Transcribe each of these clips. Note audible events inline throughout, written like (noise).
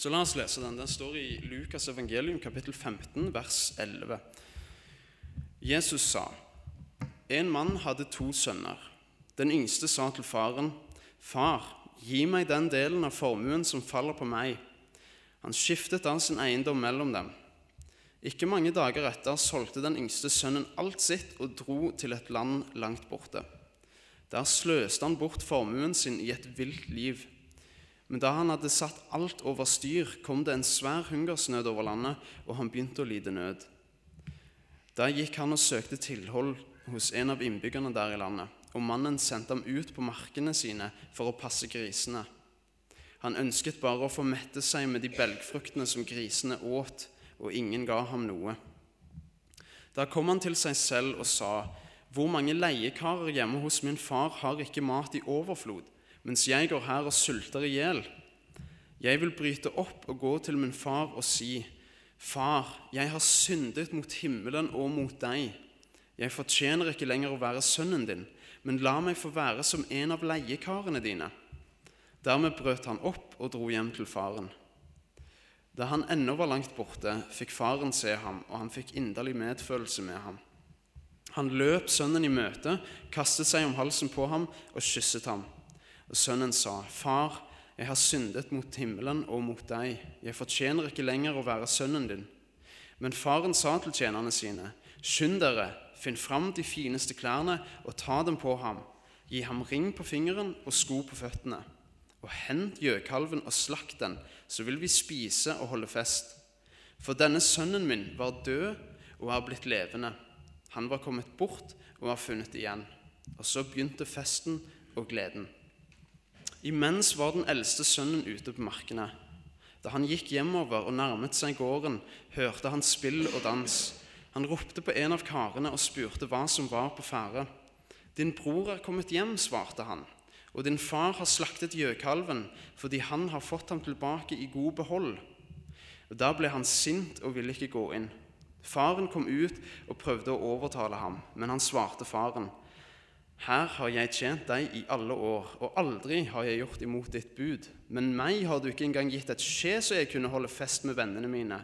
Så la oss lese den. Den står i Lukas evangelium kapittel 15 vers 11. Jesus sa, en mann hadde to sønner. Den yngste sa til faren, Far, gi meg den delen av formuen som faller på meg. Han skiftet da sin eiendom mellom dem. Ikke mange dager etter solgte den yngste sønnen alt sitt og dro til et land langt borte. Der sløste han bort formuen sin i et vilt liv. Men da han hadde satt alt over styr, kom det en svær hungersnød over landet, og han begynte å lide nød. Da gikk han og søkte tilhold hos en av innbyggerne der i landet, og mannen sendte ham ut på markene sine for å passe grisene. Han ønsket bare å få mette seg med de belgfruktene som grisene åt, og ingen ga ham noe. Da kom han til seg selv og sa, Hvor mange leiekarer hjemme hos min far har ikke mat i overflod, mens jeg går her og sulter i hjel? Jeg vil bryte opp og gå til min far og si, Far, jeg har syndet mot himmelen og mot deg. Jeg fortjener ikke lenger å være sønnen din, men la meg få være som en av leiekarene dine. Dermed brøt han opp og dro hjem til faren. Da han ennå var langt borte, fikk faren se ham, og han fikk inderlig medfølelse med ham. Han løp sønnen i møte, kastet seg om halsen på ham og kysset ham. Og sønnen sa, 'Far, jeg har syndet mot himmelen og mot deg. Jeg fortjener ikke lenger å være sønnen din.' Men faren sa til tjenerne sine, 'Skynd dere, finn fram de fineste klærne og ta dem på ham.' 'Gi ham ring på fingeren og sko på føttene.' 'Og hent gjøkalven og slakt den, så vil vi spise og holde fest.' For denne sønnen min var død og er blitt levende. Han var kommet bort og var funnet igjen. Og så begynte festen og gleden. Imens var den eldste sønnen ute på markene. Da han gikk hjemover og nærmet seg gården, hørte han spill og dans. Han ropte på en av karene og spurte hva som var på ferde. Din bror er kommet hjem, svarte han, og din far har slaktet gjøkalven fordi han har fått ham tilbake i god behold. Og Da ble han sint og ville ikke gå inn. Faren kom ut og prøvde å overtale ham, men han svarte faren, her har jeg tjent deg i alle år, og aldri har jeg gjort imot ditt bud. Men meg har du ikke engang gitt et skje så jeg kunne holde fest med vennene mine.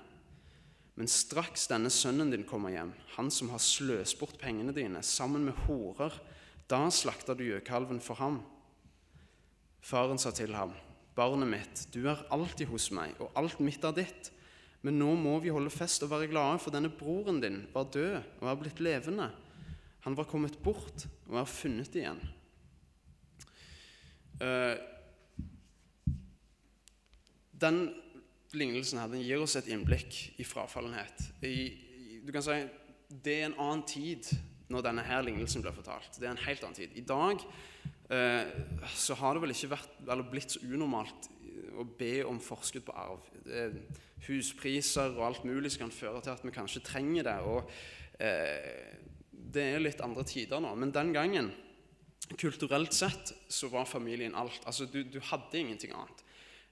Men straks denne sønnen din kommer hjem, han som har sløst bort pengene dine sammen med horer, da slakter du gjøkalven for ham. Faren sa til ham, Barnet mitt, du er alltid hos meg, og alt mitt er ditt. Men nå må vi holde fest og være glade, for denne broren din var død og er blitt levende. Han var kommet bort og er funnet igjen. Eh, den lignelsen her, den gir oss et innblikk i frafallenhet. Du kan si, Det er en annen tid når denne her lignelsen ble fortalt. Det er en helt annen tid. I dag eh, så har det vel ikke vært, eller blitt så unormalt å be om forskudd på arv. huspriser og alt mulig som kan føre til at vi kanskje trenger det. og eh, Det er litt andre tider nå. Men den gangen, kulturelt sett, så var familien alt. Altså, Du, du hadde ingenting annet.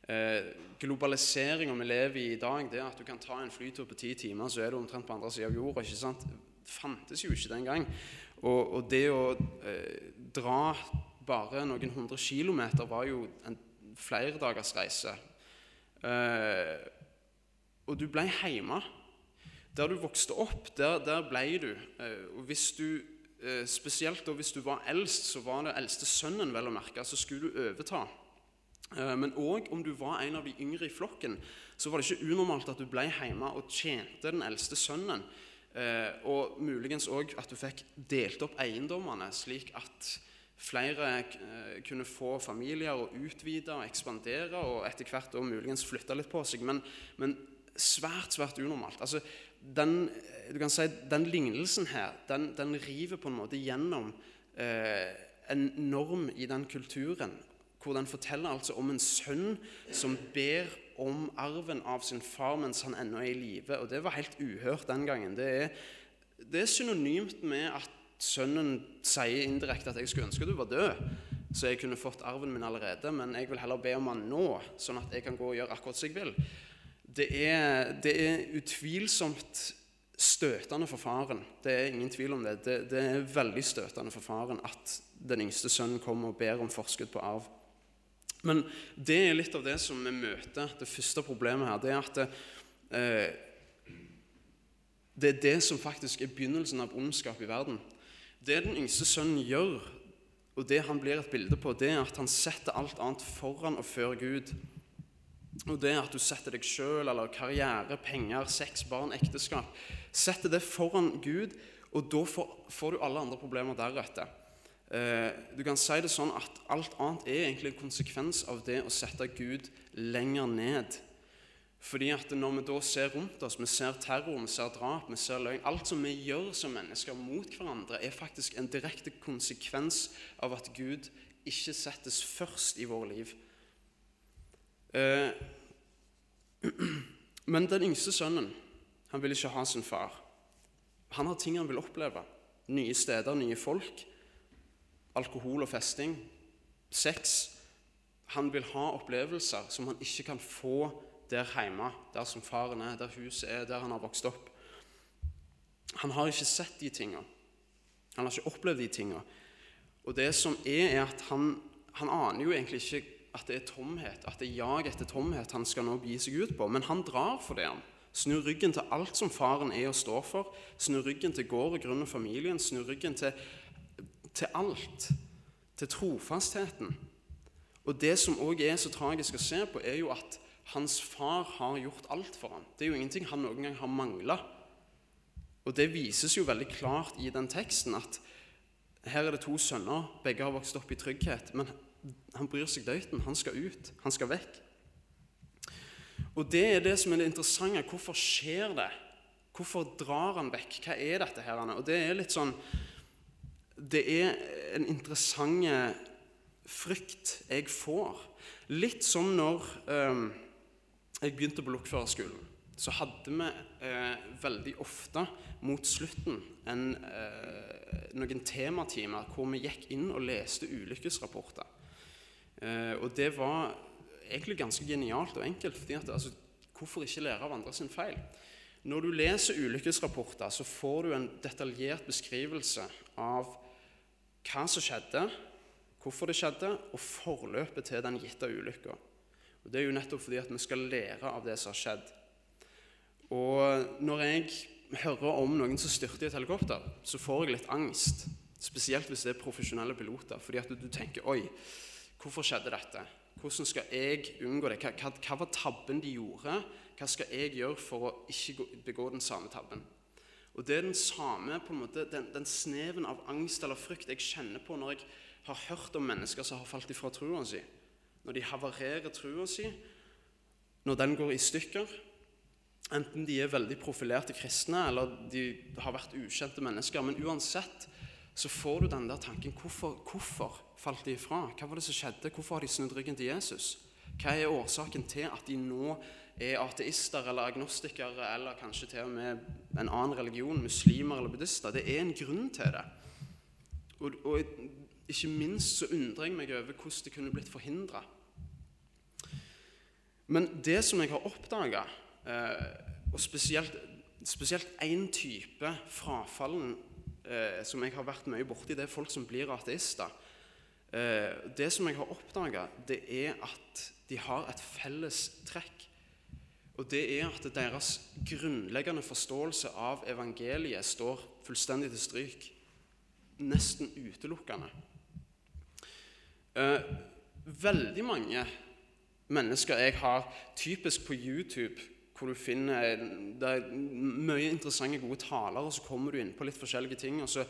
Eh, globaliseringa vi lever i i dag, det at du kan ta en flytur på ti timer, så er du omtrent på andre sida av jorda. ikke sant? Det fantes jo ikke den gang. Og, og det å eh, dra bare noen hundre kilometer var jo en flerdagers reise. Eh, og du ble hjemme. Der du vokste opp, der, der ble du. Eh, og hvis du eh, Spesielt hvis du var eldst, så var det eldste sønnen vel å merke, så skulle du overta. Eh, men òg om du var en av de yngre i flokken, så var det ikke unormalt at du ble hjemme og tjente den eldste sønnen. Og muligens òg at du fikk delt opp eiendommene, slik at flere kunne få familier og utvide og ekspandere, og etter hvert og muligens flytte litt på seg. Men, men svært, svært unormalt. Altså, den, du kan si, den lignelsen her, den, den river på en måte gjennom eh, en norm i den kulturen hvor den forteller altså om en sønn som ber om arven av sin far mens han ennå er i live. Og det var helt uhørt den gangen. Det er, det er synonymt med at sønnen sier indirekte at 'jeg skulle ønske du var død', så jeg kunne fått arven min allerede, men jeg vil heller be om han nå, sånn at jeg kan gå og gjøre akkurat som jeg vil. Det er, det er utvilsomt støtende for faren. Det er ingen tvil om det. det. Det er veldig støtende for faren at den yngste sønnen kommer og ber om forskudd på arv. Men det er litt av det som vi møter. Det første problemet her, det er at det, eh, det er det som faktisk er begynnelsen av ondskap i verden. Det den yngste sønnen gjør, og det han blir et bilde på, det er at han setter alt annet foran og før Gud. Og det at du setter deg sjøl eller karriere, penger, sex, barn, ekteskap Setter det foran Gud, og da får, får du alle andre problemer deretter. Eh, du kan si det sånn at alt annet er egentlig en konsekvens av det å sette Gud lenger ned. Fordi at Når vi da ser rundt oss, vi ser terror, vi ser drap, vi ser løgn Alt som vi gjør som mennesker mot hverandre, er faktisk en direkte konsekvens av at Gud ikke settes først i våre liv. Eh, (clears throat) men den yngste sønnen han vil ikke ha sin far. Han har ting han vil oppleve. Nye steder, nye folk alkohol og festing, sex. Han vil ha opplevelser som han ikke kan få der hjemme, der som faren er, der huset er, der han har vokst opp. Han har ikke sett de tinga. Han har ikke opplevd de tinga. Og det som er, er at han, han aner jo egentlig ikke at det er tomhet, at det er jag etter tomhet han skal nå begi seg ut på. Men han drar for det. han. Snur ryggen til alt som faren er og står for. Snur ryggen til gård og grunn og familien. Snur ryggen til til alt, til trofastheten. Og det som òg er så tragisk å se på, er jo at hans far har gjort alt for ham. Det er jo ingenting han noen gang har mangla. Og det vises jo veldig klart i den teksten at her er det to sønner, begge har vokst opp i trygghet, men han bryr seg døyten. Han skal ut. Han skal vekk. Og det er det som er det interessante. Hvorfor skjer det? Hvorfor drar han vekk? Hva er dette her? Og det er litt sånn det er en interessant frykt jeg får. Litt som når eh, jeg begynte på lokførerskolen. Så hadde vi eh, veldig ofte mot slutten en, eh, noen tematimer hvor vi gikk inn og leste ulykkesrapporter. Eh, og det var egentlig ganske genialt og enkelt. fordi at, altså, Hvorfor ikke lære av andre sin feil? Når du leser ulykkesrapporter, så får du en detaljert beskrivelse av hva som skjedde, hvorfor det skjedde, og forløpet til den gitte ulykka. Det er jo nettopp fordi at vi skal lære av det som har skjedd. Og når jeg hører om noen som styrter i et helikopter, så får jeg litt angst. Spesielt hvis det er profesjonelle piloter. Fordi at du tenker Oi, hvorfor skjedde dette? Hvordan skal jeg unngå det? Hva, hva, var tabben de gjorde? Hva skal jeg gjøre for å ikke begå den samme tabben? Og Det er den samme på en måte, den, den, sneven av angst eller frykt jeg kjenner på når jeg har hørt om mennesker som har falt ifra trua si. Når de havarerer trua si, når den går i stykker. Enten de er veldig profilerte kristne eller de har vært ukjente mennesker. Men uansett så får du den der tanken hvorfor, hvorfor falt de ifra? Hva var det som skjedde? Hvorfor har de snudd ryggen til Jesus? Hva er årsaken til at de nå er ateister eller agnostikere eller kanskje til og med en annen religion, muslimer eller buddhister. Det er en grunn til det. Og, og ikke minst så undrer jeg meg over hvordan det kunne blitt forhindra. Men det som jeg har oppdaga, eh, og spesielt, én type frafallen eh, som jeg har vært mye borti, det er folk som blir ateister. Eh, det som jeg har oppdaga, det er at de har et felles trekk. Og det er at deres grunnleggende forståelse av evangeliet står fullstendig til stryk. Nesten utelukkende. Eh, veldig mange mennesker jeg har, typisk på YouTube, hvor du finner det er mye interessante, gode taler, og så kommer du inn på litt forskjellige ting. og så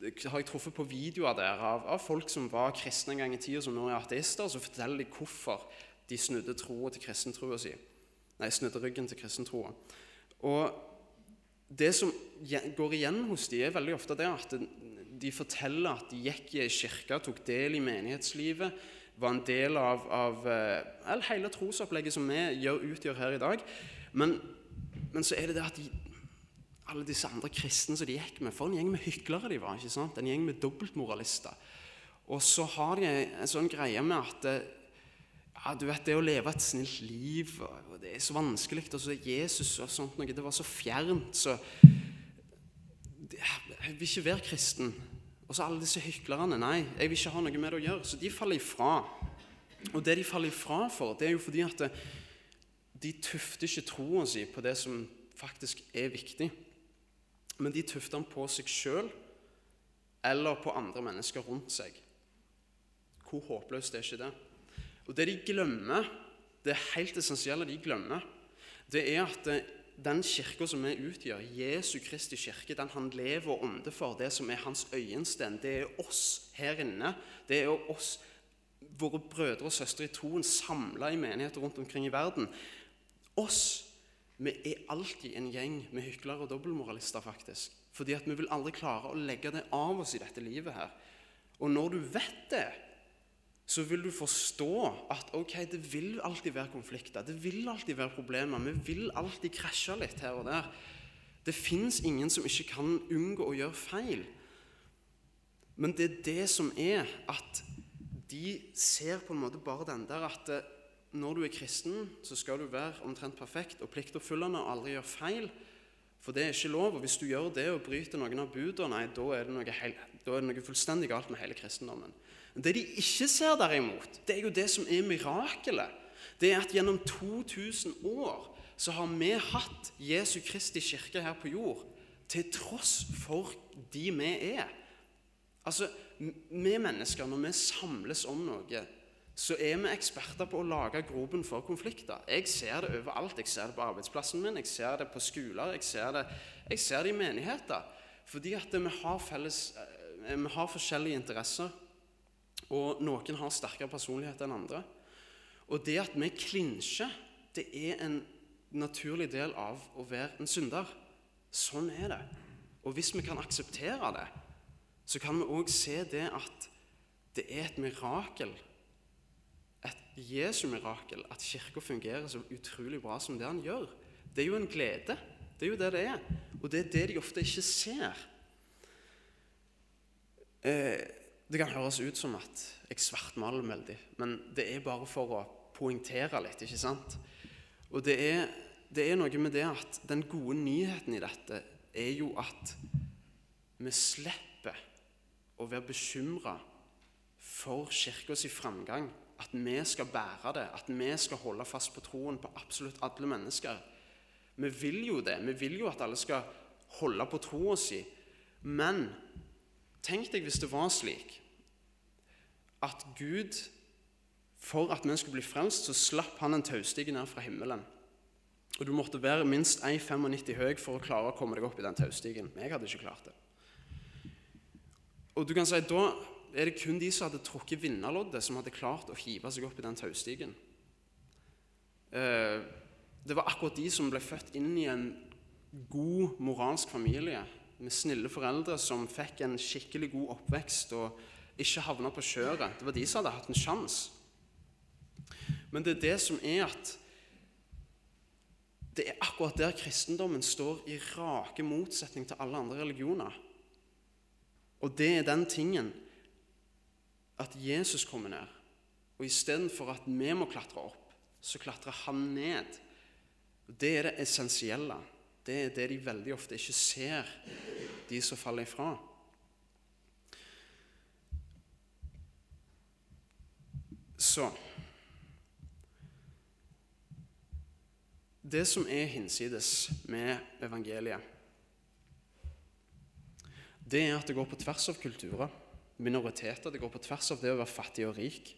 har jeg truffet på videoer der av, av folk som var kristne en gang i tida, som nå er ateister, så forteller de hvorfor de snudde troa til kristentroa si. Nei, snudde ryggen til kristentroa. Og det som går igjen hos de, er veldig ofte det at de forteller at de gikk i ei kirke, tok del i menighetslivet, var en del av, av eh, hele trosopplegget som vi gjør, utgjør her i dag. Men, men, så er det det at de, alle disse andre kristne som de gikk med For en gjeng med hyklere de var. ikke sant? En gjeng med dobbeltmoralister. Og så har de en sånn greie med at eh, ja, du vet, Det å leve et snilt liv og det er så vanskelig. Og så Jesus og sånt noe, det var så fjernt. så Jeg vil ikke være kristen. Og så alle disse hyklerne. Nei, jeg vil ikke ha noe med det å gjøre. Så de faller ifra. Og det de faller ifra for, det er jo fordi at de tufter ikke troa si på det som faktisk er viktig, men de tufter den på seg sjøl eller på andre mennesker rundt seg. Hvor håpløst er ikke det? Og det de glemmer, det helt essensielle de glemmer, det er at den kirka som vi utgjør, Jesu Kristi kirke, den han lever og ånder for, det som er hans øyensten, det er oss her inne. Det er oss, våre brødre og søstre i troen, samla i menigheter rundt omkring i verden. Oss vi er alltid en gjeng med hyklere og dobbeltmoralister, faktisk. Fordi at vi vil aldri klare å legge det av oss i dette livet her. Og når du vet det, så vil du forstå at ok, det vil alltid være konflikter. Det vil alltid være problemer. Vi vil alltid krasje litt her og der. Det fins ingen som ikke kan unngå å gjøre feil. Men det er det som er at de ser på en måte bare den der at eh, når du er kristen, så skal du være omtrent perfekt og pliktoppfyllende og aldri gjøre feil. For det er ikke lov. Og hvis du gjør det og bryter noen av budene, nei, da er, noe, da er det noe fullstendig galt med hele kristendommen. Men Det de ikke ser derimot, det er jo det som er mirakelet. Det er at gjennom 2000 år så har vi hatt Jesu Kristi kirke her på jord til tross for de vi er. Altså, Vi mennesker, når vi samles om noe, så er vi eksperter på å lage groben for konflikter. Jeg ser det overalt. Jeg ser det på arbeidsplassen min, jeg ser det på skoler, jeg ser det, jeg ser det i menigheter. Fordi at vi har, felles, eh, vi har forskjellige interesser. Og noen har sterkere personlighet enn andre. Og det at vi klinsjer, det er en naturlig del av å være en synder. Sånn er det. Og hvis vi kan akseptere det, så kan vi òg se det at det er et mirakel, Jesu mirakel, at Kirka fungerer så utrolig bra som det han gjør. Det er jo en glede. Det er jo det det er. Og det er det de ofte ikke ser. Eh, det kan høres ut som at jeg svartmaler veldig, men det er bare for å poengtere litt, ikke sant? Og det er, det er noe med det at den gode nyheten i dette er jo at vi slipper å være bekymra for kirkas framgang. At vi skal bære det, at vi skal holde fast på troen på absolutt alle mennesker. Vi vil jo det. Vi vil jo at alle skal holde på troa si. Men tenk deg hvis det var slik at Gud, for at vi skulle bli frelst, så slapp han en taustige ned fra himmelen. Og Du måtte være minst 1,95 høy for å klare å komme deg opp i den taustigen. Jeg hadde ikke klart det. Og du kan si, Da er det kun de som hadde trukket vinnerloddet, som hadde klart å hive seg opp i den taustigen. Eh, det var akkurat de som ble født inn i en god moralsk familie, med snille foreldre som fikk en skikkelig god oppvekst og ikke havna på kjøret. Det var de som hadde hatt en sjanse. Men det er det som er at det er akkurat der kristendommen står i rake motsetning til alle andre religioner. Og det er den tingen at Jesus kommer ned, og istedenfor at vi må klatre opp, så klatrer han ned. Det er det essensielle. Det er det de veldig ofte ikke ser, de som faller ifra. Så Det som er hinsides med evangeliet, det er at det går på tvers av kulturer, minoriteter. Det går på tvers av det å være fattig og rik.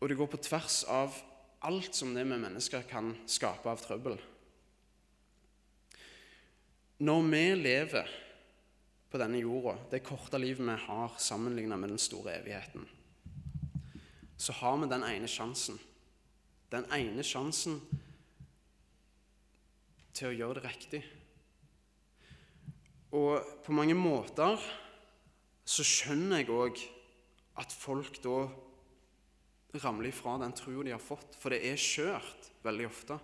Og det går på tvers av alt som det med mennesker kan skape av trøbbel. Når vi lever på denne jorda, det korte livet vi har sammenlignet med den store evigheten, så har vi den ene sjansen. Den ene sjansen til å gjøre det riktig. Og på mange måter så skjønner jeg òg at folk da ramler ifra den troa de har fått, for det er skjørt veldig ofte.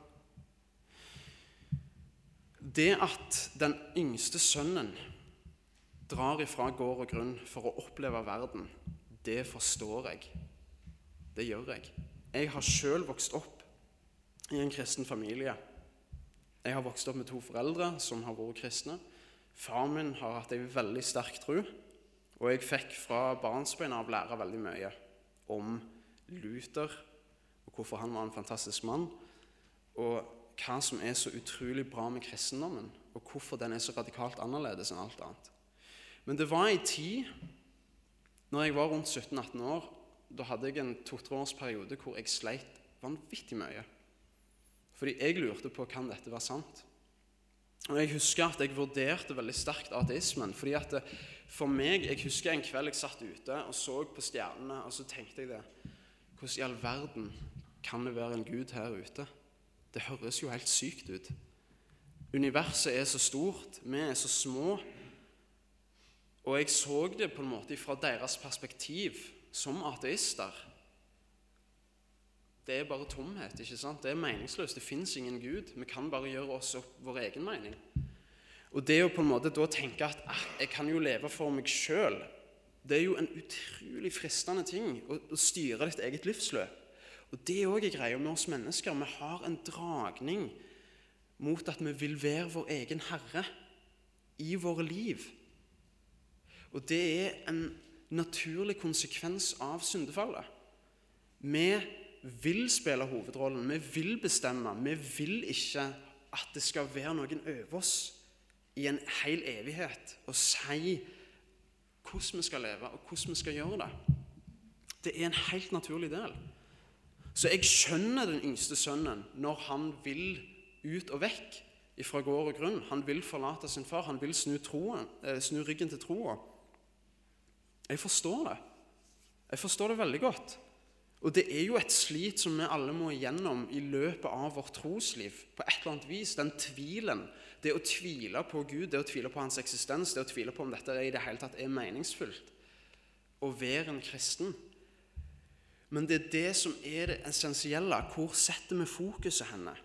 Det at den yngste sønnen drar ifra gård og grunn for å oppleve verden, det forstår jeg. Det gjør jeg. Jeg har sjøl vokst opp i en kristen familie. Jeg har vokst opp med to foreldre som har vært kristne. Far min har hatt ei veldig sterk tro, Og jeg fikk fra barnsbeina av lære veldig mye om Luther, og hvorfor han var en fantastisk mann, og hva som er så utrolig bra med kristendommen, og hvorfor den er så radikalt annerledes enn alt annet. Men det var ei tid, når jeg var rundt 17-18 år, da hadde jeg en to-tre års periode hvor jeg sleit vanvittig mye. Fordi jeg lurte på kan dette være sant. Og Jeg husker at jeg vurderte veldig sterkt ateismen. fordi at det, For meg, Jeg husker en kveld jeg satt ute og så på stjernene, og så tenkte jeg det Hvordan i all verden kan det være en gud her ute? Det høres jo helt sykt ut. Universet er så stort, vi er så små. Og jeg så det på en måte fra deres perspektiv som ateister. Det er bare tomhet. ikke sant? Det er meningsløst. Det fins ingen Gud. Vi kan bare gjøre oss opp vår egen mening. Og det å på en måte da tenke at ah, jeg kan jo leve for meg sjøl, det er jo en utrolig fristende ting å, å styre ditt eget livsløp. Og Det er òg greia med oss mennesker. Vi har en dragning mot at vi vil være vår egen herre i våre liv. Og det er en naturlig konsekvens av syndefallet. Vi vil spille hovedrollen, vi vil bestemme. Vi vil ikke at det skal være noen over oss i en hel evighet og si hvordan vi skal leve, og hvordan vi skal gjøre det. Det er en helt naturlig del. Så jeg skjønner den yngste sønnen når han vil ut og vekk fra gård og grunn. Han vil forlate sin far, han vil snu, troen, eh, snu ryggen til troa. Jeg forstår det. Jeg forstår det veldig godt. Og det er jo et slit som vi alle må igjennom i løpet av vårt trosliv. på et eller annet vis, Den tvilen, det å tvile på Gud, det å tvile på hans eksistens, det å tvile på om dette i det hele tatt er meningsfullt. Å være en kristen. Men det er det som er det essensielle. Hvor setter vi fokuset henne?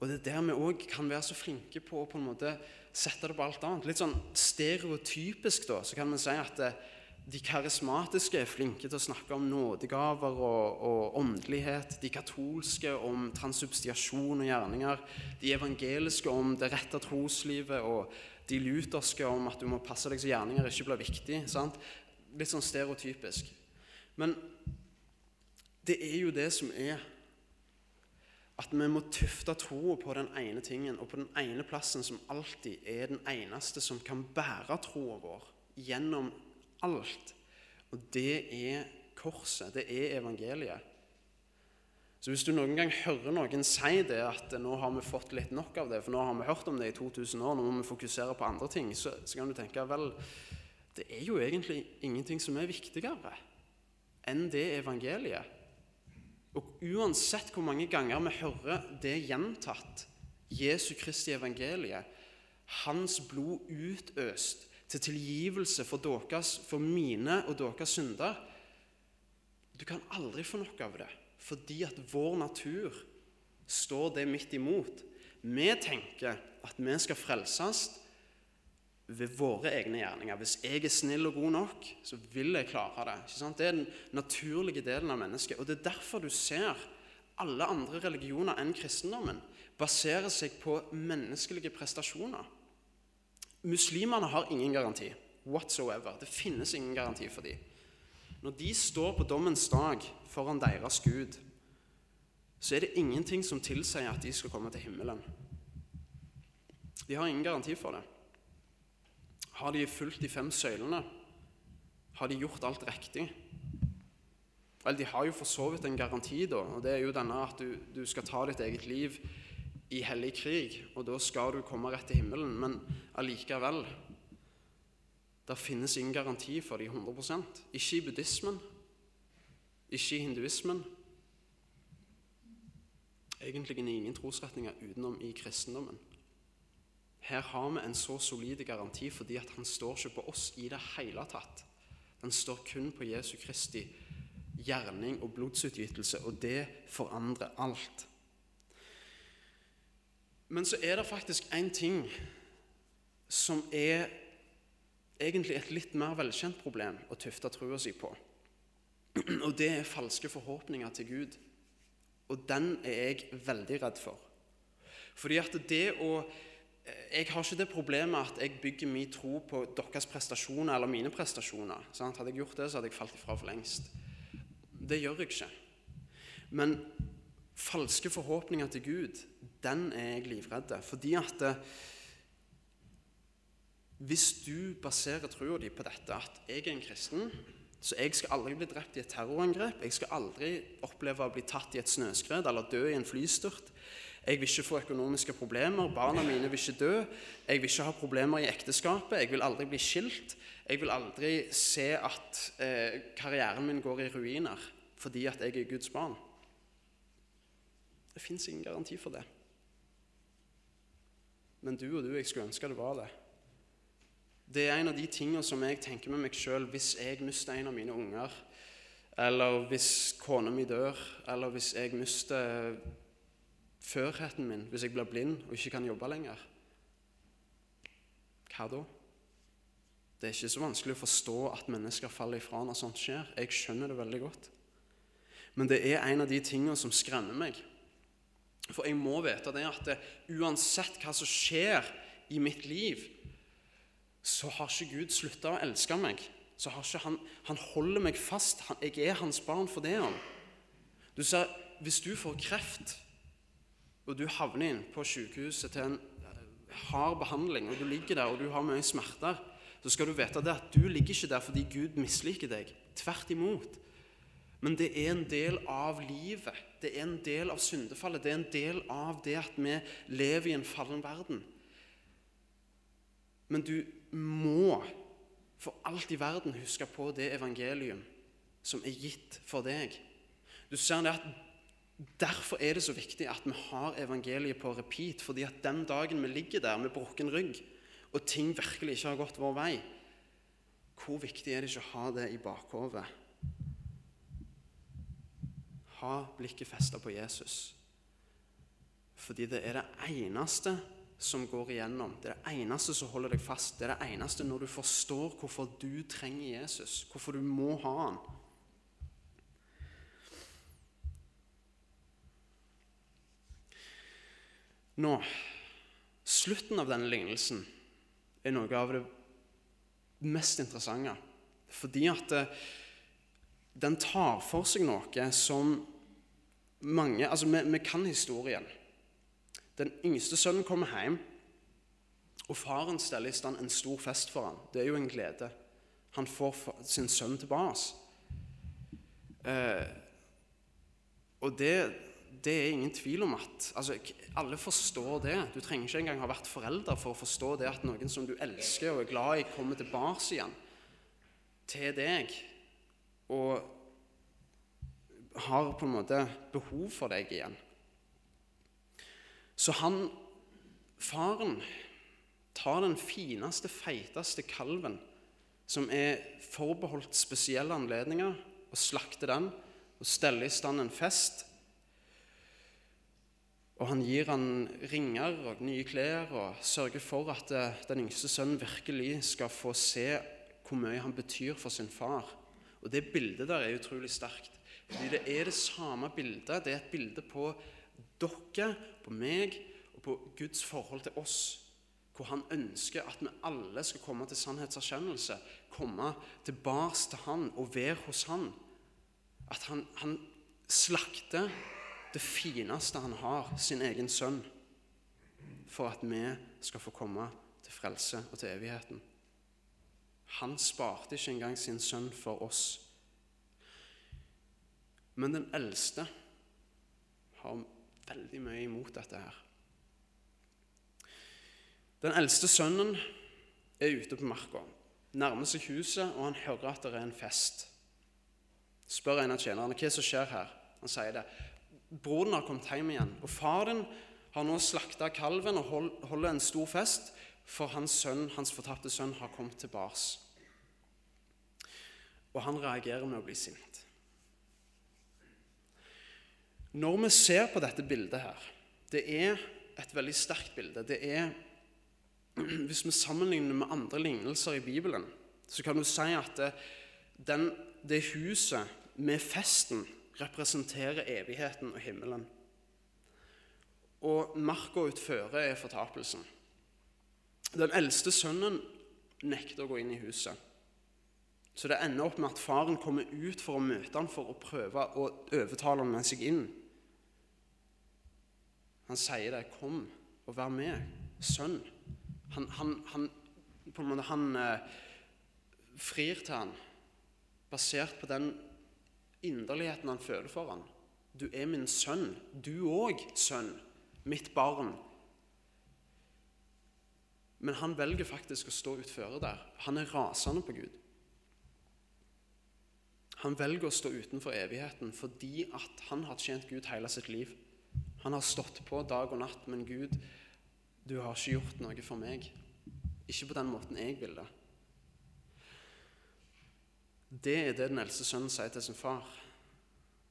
Og det er der vi òg kan være så flinke på å på en måte sette det på alt annet. Litt sånn stereotypisk da, så kan vi si at det, de karismatiske er flinke til å snakke om nådegaver og, og, åndelighet. De katolske om transubstiasjon og gjerninger. De evangeliske om det rette troslivet. Og de lutherske om at du må passe deg så gjerninger ikke blir viktig. Sant? Litt sånn stereotypisk. Men det er jo det som er at vi må tufte troa på den ene tingen og på den ene plassen som alltid er den eneste som kan bære troa vår gjennom alt. Og det er korset. Det er evangeliet. Så hvis du noen gang hører noen si det at nå har vi fått litt nok av det, for nå har vi hørt om det i 2000 år, nå må vi fokusere på andre ting, så, så kan du tenke vel, det er jo egentlig ingenting som er viktigere enn det evangeliet. Og uansett hvor mange ganger vi hører det gjentatt, Jesu Kristi evangeliet, hans blod utøst til tilgivelse for, deres, for mine og deres synder. Du kan aldri få nok av det, fordi at vår natur står det midt imot. Vi tenker at vi skal frelses ved våre egne gjerninger. Hvis jeg er snill og god nok, så vil jeg klare det. Det er den naturlige delen av mennesket. Og Det er derfor du ser alle andre religioner enn kristendommen baserer seg på menneskelige prestasjoner. Muslimene har ingen garanti whatsoever. Det finnes ingen garanti for dem. Når de står på dommens dag foran deres Gud, så er det ingenting som tilsier at de skal komme til himmelen. De har ingen garanti for det. Har de fulgt de fem søylene? Har de gjort alt riktig? Vel, de har jo for så vidt en garanti, da, og det er jo denne at du, du skal ta ditt eget liv i hellig krig, og da skal du komme rett til himmelen. Men allikevel Det finnes ingen garanti for de 100 Ikke i buddhismen, ikke i hinduismen. Egentlig i ingen trosretninger utenom i kristendommen. Her har vi en så solid garanti fordi at han står ikke på oss i det hele tatt. Den står kun på Jesu Kristi gjerning og blodsutgytelse, og det forandrer alt. Men så er det faktisk én ting som er egentlig et litt mer velkjent problem å tufte trua si på. (clears throat) Og det er falske forhåpninger til Gud. Og den er jeg veldig redd for. Fordi at det å jeg har ikke det problemet at jeg bygger min tro på deres prestasjoner eller mine prestasjoner. Sant? Hadde jeg gjort det, så hadde jeg falt ifra for lengst. Det gjør jeg ikke. Men falske forhåpninger til Gud, den er jeg livredd. Fordi at eh, hvis du baserer troa di på dette, at jeg er en kristen, så jeg skal aldri bli drept i et terrorangrep, jeg skal aldri oppleve å bli tatt i et snøskred eller dø i en flystyrt, jeg vil ikke få økonomiske problemer, barna mine vil ikke dø, jeg vil ikke ha problemer i ekteskapet, jeg vil aldri bli skilt, jeg vil aldri se at eh, karrieren min går i ruiner fordi at jeg er Guds barn. Det fins ingen garanti for det. Men du og du, jeg skulle ønske det var det. Det er en av de tingene som jeg tenker med meg sjøl hvis jeg mister en av mine unger, eller hvis kona mi dør, eller hvis jeg mister førheten min, hvis jeg blir blind og ikke kan jobbe lenger. Hva da? Det er ikke så vanskelig å forstå at mennesker faller ifra når sånt skjer. Jeg skjønner det veldig godt. Men det er en av de tingene som skremmer meg. For jeg må vite det at uansett hva som skjer i mitt liv, så har ikke Gud slutta å elske meg. Så har ikke han, han holder meg fast. Han, jeg er hans barn for det. Han. Du ser, Hvis du får kreft, og du havner inn på sykehuset til en hard behandling, og du ligger der og du har mye smerter, så skal du vite det at du ligger ikke der fordi Gud misliker deg. Tvert imot. Men det er en del av livet. Det er en del av syndefallet. Det er en del av det at vi lever i en fallen verden. Men du må for alt i verden huske på det evangelium som er gitt for deg. Du ser det at Derfor er det så viktig at vi har evangeliet på repeat. fordi at den dagen vi ligger der med brukken rygg, og ting virkelig ikke har gått vår vei, hvor viktig er det ikke å ha det i bakhodet? Ha blikket festa på Jesus. Fordi det er det eneste som går igjennom. Det er det eneste som holder deg fast. Det er det eneste når du forstår hvorfor du trenger Jesus, hvorfor du må ha han. Nå, Slutten av denne lignelsen er noe av det mest interessante. Fordi at eh, den tar for seg noe som mange Altså, vi, vi kan historien. Den yngste sønnen kommer hjem, og faren steller i stand en stor fest for ham. Det er jo en glede. Han får sin sønn tilbake. Eh, og det, det, er ingen tvil om at altså, Alle forstår det. Du trenger ikke engang ha vært forelder for å forstå det at noen som du elsker og er glad i, kommer tilbake igjen til deg og har på en måte behov for deg igjen. Så han, faren, tar den fineste, feiteste kalven som er forbeholdt spesielle anledninger, og slakter den og steller i stand en fest. Og han gir han ringer og nye klær og sørger for at eh, den yngste sønnen virkelig skal få se hvor mye han betyr for sin far. Og Det bildet der er utrolig sterkt. Fordi Det er det samme bildet. Det er et bilde på dere, på meg og på Guds forhold til oss. Hvor han ønsker at vi alle skal komme til sannhetserkjennelse. Komme tilbake til han og være hos han. At han, han slakter det fineste han har, sin egen sønn, for at vi skal få komme til frelse og til evigheten. Han sparte ikke engang sin sønn for oss. Men den eldste har veldig mye imot dette her. Den eldste sønnen er ute på marka, nærmer seg huset, og han hører at det er en fest. Spør en av tjenerne hva som skjer her. Han sier det. Broren har kommet hjem igjen, og faren har nå slakta kalven og holder en stor fest, for hans sønn, hans fortapte sønn har kommet tilbake. Og han reagerer med å bli sint. Når vi ser på dette bildet her Det er et veldig sterkt bilde. Det er, (clears throat) Hvis vi sammenligner med andre lignelser i Bibelen, så kan du si at det, den, det huset med festen representerer evigheten og himmelen. Og marka utføre er fortapelsen. Den eldste sønnen nekter å gå inn i huset. Så det ender opp med at faren kommer ut for å møte ham for å prøve å overtale ham med seg inn. Han sier det. 'Kom og vær med, sønn.' Han, han, han, på en måte, han eh, frir til han basert på den inderligheten han føler for han. 'Du er min sønn. Du òg, sønn. Mitt barn.' Men han velger faktisk å stå utføre der. Han er rasende på Gud. Han velger å stå utenfor evigheten fordi at han har tjent Gud hele sitt liv. Han har stått på dag og natt, men Gud, du har ikke gjort noe for meg. Ikke på den måten jeg vil det. Det er det den eldste sønnen sier til sin far.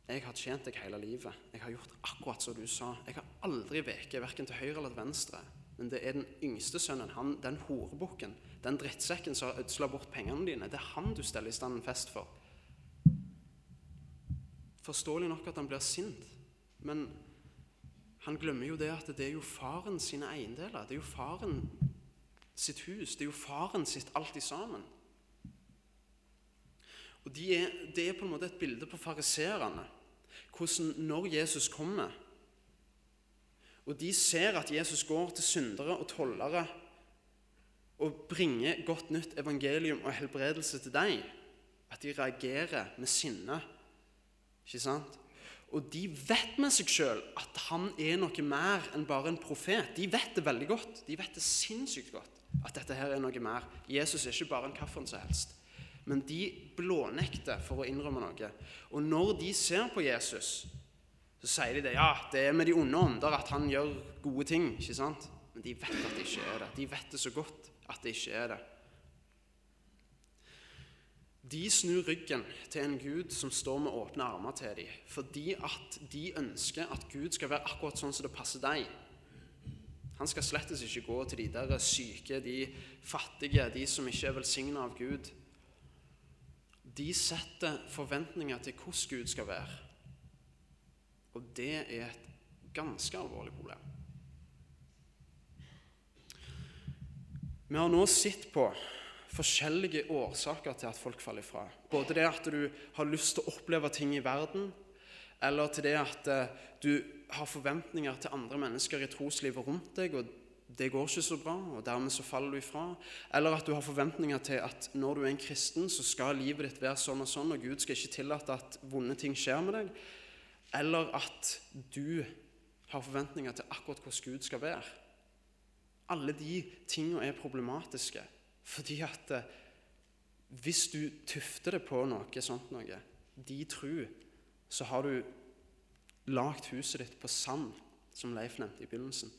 Jeg har tjent deg hele livet. Jeg har gjort akkurat som du sa. Jeg har aldri veket verken til høyre eller til venstre. Men det er den yngste sønnen, han, den horebukken, den drittsekken som har ødsla bort pengene dine. Det er han du steller i stand en fest for. Forståelig nok at han blir sint, men han glemmer jo det at det er jo faren sine eiendeler. Det er jo faren sitt hus. Det er jo faren sitt alt i sammen. Og de er, Det er på en måte et bilde på fariserene. Hvordan når Jesus kommer Og de ser at Jesus går til syndere og tollere og bringer godt nytt evangelium og helbredelse til dem, at de reagerer med sinne. Ikke sant? Og de vet med seg sjøl at han er noe mer enn bare en profet. De vet det veldig godt. De vet det sinnssykt godt at dette her er noe mer. Jesus er ikke bare en hvilken som helst. Men de blånekter for å innrømme noe. Og når de ser på Jesus, så sier de det. Ja, det er med de onde ånder at han gjør gode ting. ikke sant? Men de vet at det ikke er det. De vet det så godt at det ikke er det. De snur ryggen til en Gud som står med åpne armer til dem, fordi at de ønsker at Gud skal være akkurat sånn som det passer deg. Han skal slettes ikke gå til de der syke, de fattige, de som ikke er velsigna av Gud. De setter forventninger til hvordan Gud skal være. Og det er et ganske alvorlig problem. Vi har nå sett på forskjellige årsaker til at folk faller ifra. Både det at du har lyst til å oppleve ting i verden, eller til det at eh, du har forventninger til andre mennesker i troslivet rundt deg, og det går ikke så bra, og dermed så faller du ifra. Eller at du har forventninger til at når du er en kristen, så skal livet ditt være sånn og sånn, og Gud skal ikke tillate at vonde ting skjer med deg. Eller at du har forventninger til akkurat hvordan Gud skal være. Alle de tingene er problematiske. Fordi at eh, hvis du tufter det på noe sånt noe, de tru, så har du lagd huset ditt på sand, som Leif nevnte i begynnelsen.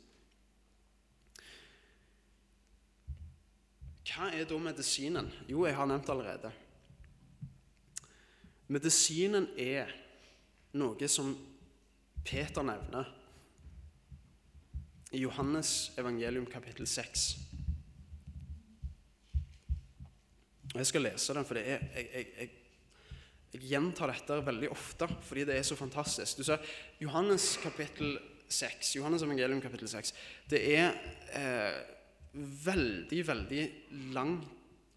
Hva er da medisinen? Jo, jeg har nevnt allerede. Medisinen er noe som Peter nevner i Johannes evangelium kapittel 6. Jeg skal lese den, for er, jeg, jeg, jeg, jeg, gjentar dette veldig ofte fordi det er så fantastisk. Du ser, Johannes kapittel 6, Johannes evangelium kapittel 6 Det er eh, veldig, veldig langt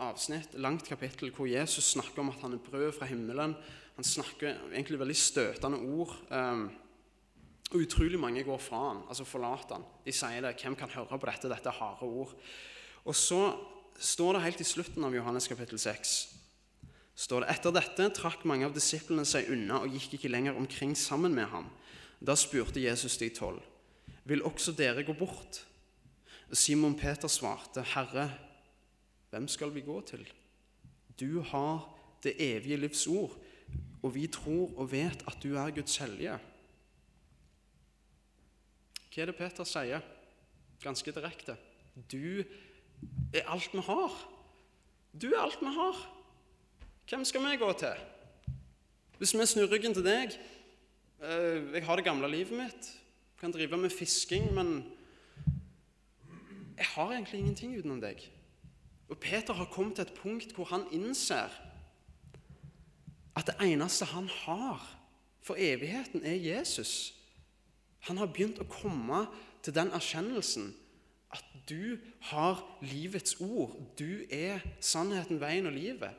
avsnitt, langt kapittel, hvor Jesus snakker om at han er brød fra himmelen. Han snakker egentlig veldig støtende ord. Um, og utrolig mange går fra han, altså forlater han. De sier det. Hvem kan høre på dette? Dette er harde ord. Og så står det helt i slutten av Johannes kapittel 6 står det, Etter dette trakk mange av disiplene seg unna og gikk ikke lenger omkring sammen med ham. Da spurte Jesus de tolv, Vil også dere gå bort? Simon Peter svarte, Herre, hvem skal vi gå til? Du har det evige livs ord, og vi tror og vet at du er Guds hellige. Hva er det Peter sier? Ganske direkte. Du er alt vi har. Du er alt vi har. Hvem skal vi gå til? Hvis vi snur ryggen til deg eh, Jeg har det gamle livet mitt. Kan drive med fisking, men jeg har egentlig ingenting utenom deg. Og Peter har kommet til et punkt hvor han innser at det eneste han har for evigheten, er Jesus. Han har begynt å komme til den erkjennelsen At du har livets ord. Du er sannheten, veien og livet.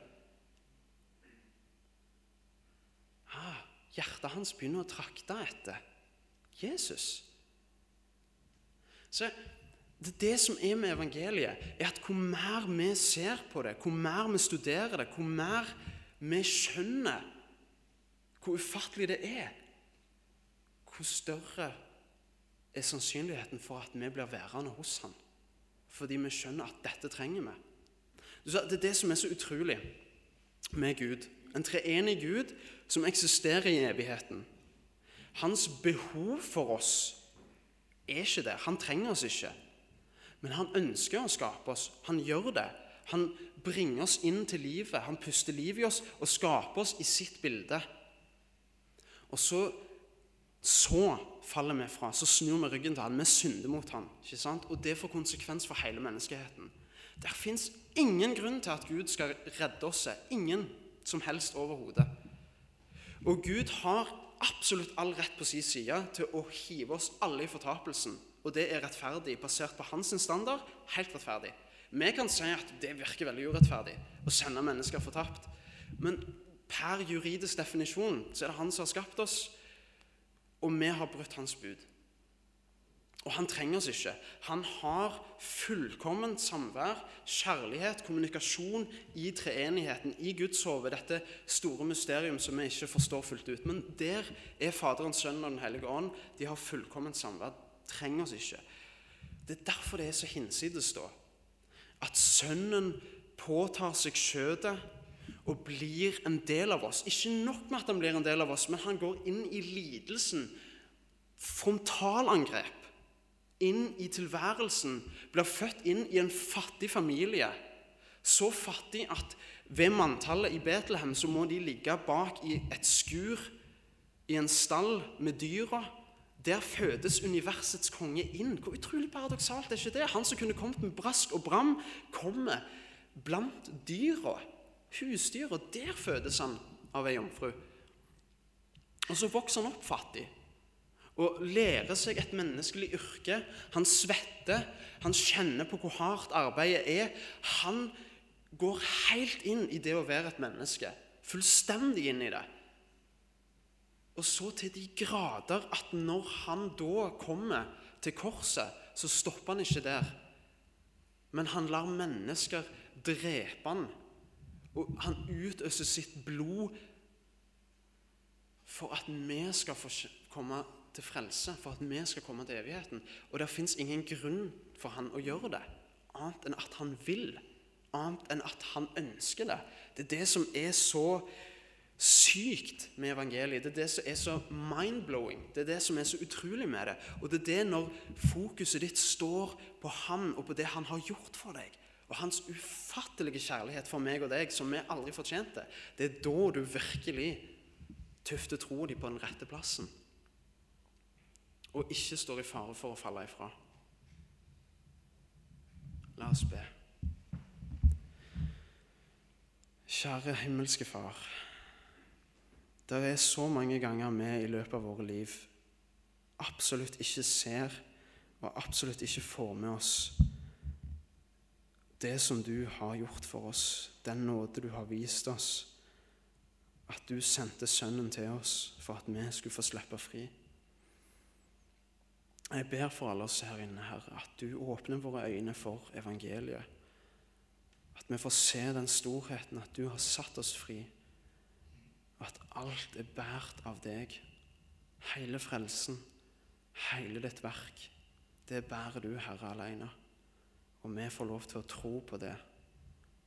Ah, hjertet hans begynner å trakte etter Jesus. Så det, det som er med evangeliet, er at hvor mer vi ser på det, hvor mer vi studerer det, hvor mer vi skjønner hvor ufattelig det er, hvor større er sannsynligheten for at vi blir værende hos han. Fordi vi skjønner at dette trenger vi. Det er det som er så utrolig med Gud. En treenig Gud som eksisterer i evigheten. Hans behov for oss er ikke der. Han trenger oss ikke. Men han ønsker å skape oss. Han gjør det. Han bringer oss inn til livet. Han puster liv i oss og skaper oss i sitt bilde. Og så, så faller vi fra. Så snur vi ryggen til han. Vi synder mot han. Ikke sant? Og det får konsekvens for hele menneskeheten. Der fins ingen grunn til at Gud skal redde oss. Ingen som helst overhodet. Og Gud har absolutt all rett på sin side til å hive oss alle i fortapelsen. Og det er rettferdig basert på hans standard. Helt rettferdig. Vi kan si at det virker veldig urettferdig å sende mennesker fortapt. Men per juridisk definisjon så er det han som har skapt oss, og vi har brutt hans bud. Og han trenger oss ikke. Han har fullkomment samvær, kjærlighet, kommunikasjon i treenigheten, i Guds hode, dette store mysterium som vi ikke forstår fullt ut. Men der er Faderen, Sønnen og Den hellige ånd. De har fullkomment samvær. Trenger oss ikke. Det er derfor det er så hinsides, da. At Sønnen påtar seg skjøtet og blir en del av oss. Ikke nok med at han blir en del av oss, men han går inn i lidelsen. Frontalangrep inn i tilværelsen, blir født inn i en fattig familie. Så fattig at ved manntallet i Betlehem så må de ligge bak i et skur i en stall med dyra. Der fødes universets konge inn. Hvor utrolig paradoksalt er ikke det? Han som kunne kommet med brask og bram, kommer blant dyra, husdyra. Der fødes han av ei jomfru. Og så vokser han opp fattig og lærer seg et menneskelig yrke. Han svetter, han kjenner på hvor hardt arbeidet er. Han går helt inn i det å være et menneske. Fullstendig inn i det. Og så til de grader at når han da kommer til korset, så stopper han ikke der. Men han lar mennesker drepe han. Og han utøser sitt blod for at vi skal komme til frelse, for at vi skal komme til evigheten. Og det fins ingen grunn for han å gjøre det, annet enn at han vil. Annet enn at han ønsker det. Det er det som er så sykt med evangeliet. Det er det som er så mind-blowing. Det er det som er så utrolig med det. Og det er det når fokuset ditt står på han og på det han har gjort for deg. Og hans ufattelige kjærlighet for meg og deg, som vi aldri fortjente. Det er da du virkelig tufter troa di på den rette plassen og ikke står i fare for å falle ifra. La oss be. Kjære himmelske Far. Det er så mange ganger vi i løpet av våre liv absolutt ikke ser og absolutt ikke får med oss det som du har gjort for oss, den nåde du har vist oss, at du sendte Sønnen til oss for at vi skulle få slippe fri. Jeg ber for alle oss her inne, Herre, at du åpner våre øyne for evangeliet. At vi får se den storheten at du har satt oss fri. At alt er båret av deg. Hele frelsen, hele ditt verk, det bærer du, Herre, alene. Og vi får lov til å tro på det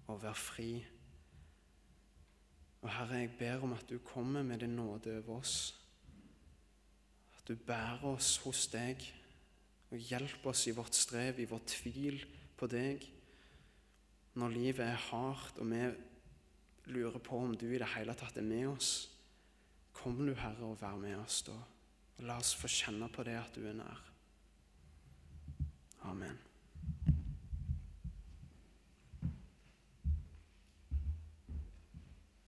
og være fri. Og Herre, jeg ber om at du kommer med din nåde over oss At du bærer oss hos deg og hjelper oss i vårt strev, i vår tvil på deg. Når livet er hardt og vi lurer på om du i det hele tatt er med oss, kom du, Herre, og vær med oss da. La oss få kjenne på det at du er nær. Amen.